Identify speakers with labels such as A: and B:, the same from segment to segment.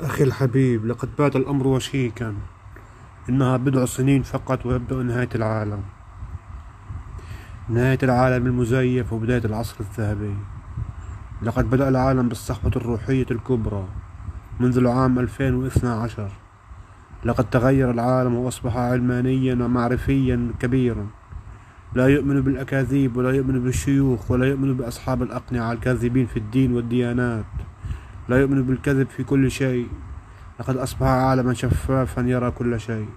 A: أخي الحبيب لقد بات الأمر وشيكا. إنها بضع سنين فقط ويبدأ نهاية العالم. نهاية العالم المزيف وبداية العصر الذهبي. لقد بدأ العالم بالصحوة الروحية الكبرى منذ العام 2012 لقد تغير العالم وأصبح علمانيا ومعرفيا كبيرا. لا يؤمن بالأكاذيب ولا يؤمن بالشيوخ ولا يؤمن بأصحاب الأقنعة الكاذبين في الدين والديانات. لا يؤمن بالكذب في كل شيء. لقد أصبح عالما شفافا يرى كل شيء.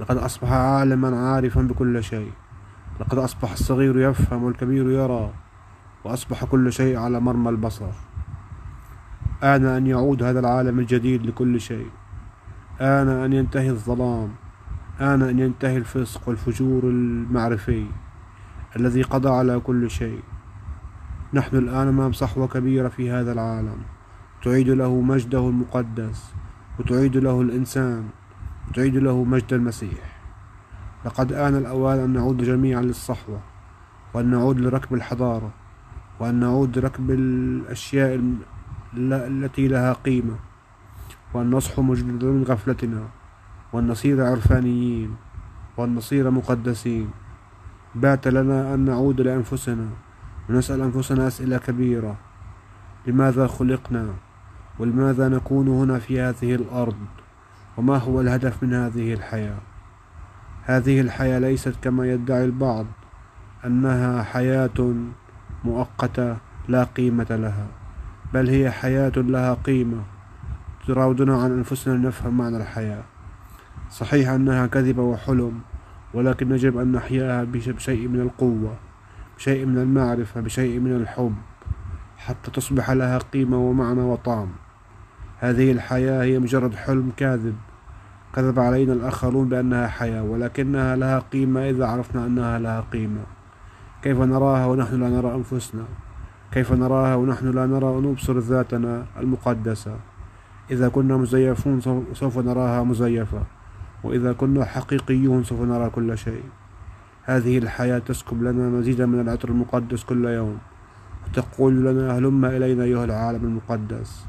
A: لقد أصبح عالما عارفا بكل شيء. لقد أصبح الصغير يفهم والكبير يرى. وأصبح كل شيء على مرمى البصر. آن أن يعود هذا العالم الجديد لكل شيء. آن أن ينتهي الظلام. آن أن ينتهي الفسق والفجور المعرفي الذي قضى على كل شيء. نحن الآن أمام صحوة كبيرة في هذا العالم. تعيد له مجده المقدس وتعيد له الإنسان وتعيد له مجد المسيح. لقد آن الأوان أن نعود جميعا للصحوة وأن نعود لركب الحضارة وأن نعود لركب الأشياء التي لها قيمة وأن نصحو مجددا من غفلتنا وأن نصير عرفانيين وأن نصير مقدسين. بات لنا أن نعود لأنفسنا ونسأل أنفسنا أسئلة كبيرة. لماذا خلقنا؟ ولماذا نكون هنا في هذه الأرض؟ وما هو الهدف من هذه الحياة؟ هذه الحياة ليست كما يدعي البعض أنها حياة مؤقتة لا قيمة لها بل هي حياة لها قيمة تراودنا عن أنفسنا لنفهم معنى الحياة. صحيح أنها كذبة وحلم ولكن يجب أن نحياها بشيء من القوة بشيء من المعرفة بشيء من الحب. حتى تصبح لها قيمة ومعنى وطعم. هذه الحياة هي مجرد حلم كاذب. كذب علينا الآخرون بأنها حياة ولكنها لها قيمة إذا عرفنا أنها لها قيمة. كيف نراها ونحن لا نرى أنفسنا؟ كيف نراها ونحن لا نرى ونبصر ذاتنا المقدسة؟ إذا كنا مزيفون سوف نراها مزيفة وإذا كنا حقيقيون سوف نرى كل شيء. هذه الحياة تسكب لنا مزيدا من العطر المقدس كل يوم. وتقول لنا هلم إلينا أيها العالم المقدس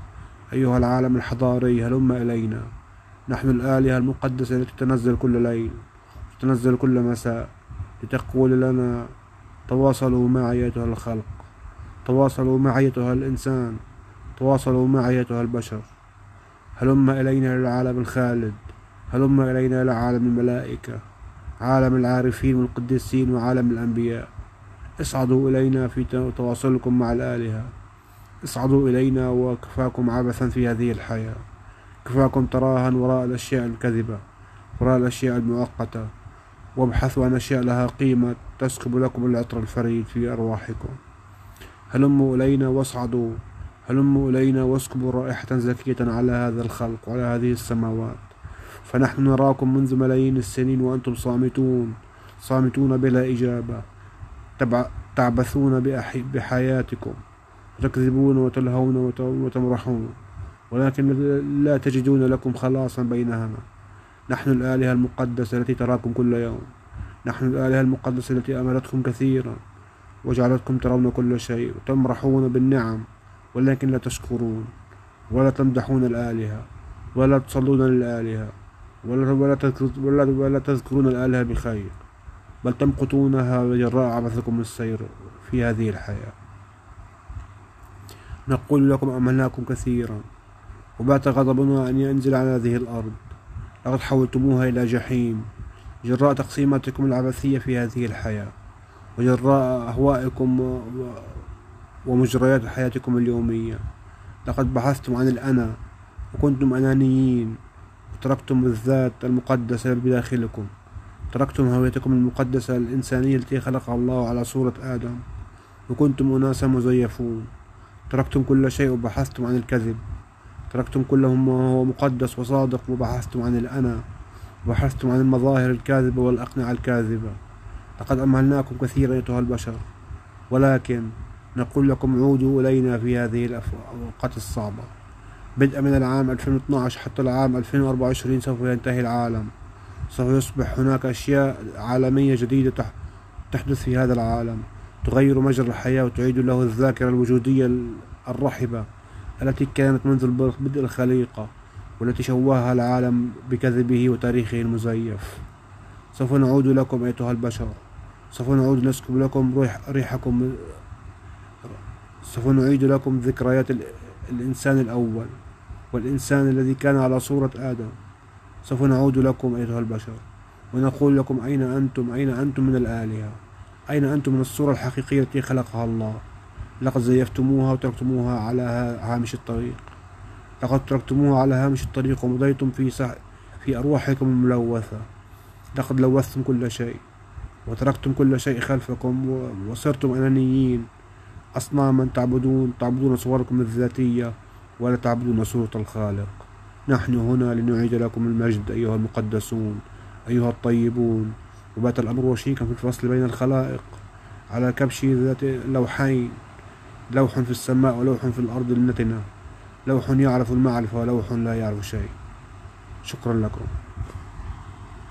A: أيها العالم الحضاري هلم إلينا. نحن الآلهة المقدسة التي تنزل كل ليل وتنزل كل مساء لتقول لنا تواصلوا معي أيها الخلق تواصلوا معي أيها الإنسان تواصلوا معي أيها البشر. هلم إلينا للعالم الخالد هلم إلينا إلى عالم الملائكة عالم العارفين والقديسين وعالم الأنبياء. اصعدوا إلينا في تواصلكم مع الآلهة. اصعدوا إلينا وكفاكم عبثا في هذه الحياة. كفاكم تراها وراء الأشياء الكذبة وراء الأشياء المؤقتة. وابحثوا عن أشياء لها قيمة تسكب لكم العطر الفريد في أرواحكم. هلموا إلينا واصعدوا هلموا إلينا واسكبوا رائحة زكية على هذا الخلق وعلى هذه السماوات. فنحن نراكم منذ ملايين السنين وأنتم صامتون صامتون بلا إجابة. تعبثون بحياتكم تكذبون وتلهون وتمرحون ولكن لا تجدون لكم خلاصا بينهما نحن الآلهة المقدسة التي تراكم كل يوم. نحن الآلهة المقدسة التي أمرتكم كثيرا وجعلتكم ترون كل شيء وتمرحون بالنعم ولكن لا تشكرون ولا تمدحون الآلهة ولا تصلون للآلهة ولا تذكرون الآلهة بخير. بل تمقتونها جراء عبثكم السير في هذه الحياة. نقول لكم أملناكم كثيرا وبات غضبنا أن ينزل على هذه الأرض. لقد حولتموها إلى جحيم. جراء تقسيماتكم العبثية في هذه الحياة وجراء أهوائكم ومجريات حياتكم اليومية. لقد بحثتم عن الأنا وكنتم أنانيين وتركتم الذات المقدسة بداخلكم. تركتم هويتكم المقدسة الإنسانية التي خلقها الله على صورة آدم وكنتم أناسا مزيفون. تركتم كل شيء وبحثتم عن الكذب. تركتم كل ما هو مقدس وصادق وبحثتم عن الأنا وبحثتم عن المظاهر الكاذبة والأقنعة الكاذبة. لقد أمهلناكم كثيرا أيها البشر ولكن نقول لكم عودوا إلينا في هذه الأوقات الصعبة. بدءا من العام 2012 حتى العام 2024 سوف ينتهي العالم. سوف يصبح هناك أشياء عالمية جديدة تحدث في هذا العالم. تغير مجرى الحياة وتعيد له الذاكرة الوجودية الرحبة التي كانت منذ بدء الخليقة والتي شوهها العالم بكذبه وتاريخه المزيف. سوف نعود لكم أيتها البشر. سوف نعود نسكب لكم روح ريحكم. سوف نعيد لكم ذكريات الإنسان الأول والإنسان الذي كان على صورة آدم. سوف نعود لكم أيها البشر ونقول لكم أين أنتم؟ أين أنتم من الآلهة؟ أين أنتم من الصورة الحقيقية التي خلقها الله؟ لقد زيفتموها وتركتموها على هامش الطريق. لقد تركتموها على هامش الطريق ومضيتم في سح في أرواحكم الملوثة. لقد لوثتم كل شيء وتركتم كل شيء خلفكم وصرتم أنانيين. أصناما تعبدون تعبدون صوركم الذاتية ولا تعبدون صورة الخالق. نحن هنا لنعيد لكم المجد أيها المقدسون أيها الطيبون. وبات الأمر وشيكا في الفصل بين الخلائق على كبش ذات لوحين لوح في السماء ولوح في الأرض النتنة لوح يعرف المعرفة ولوح لا يعرف شيء. شكرا لكم.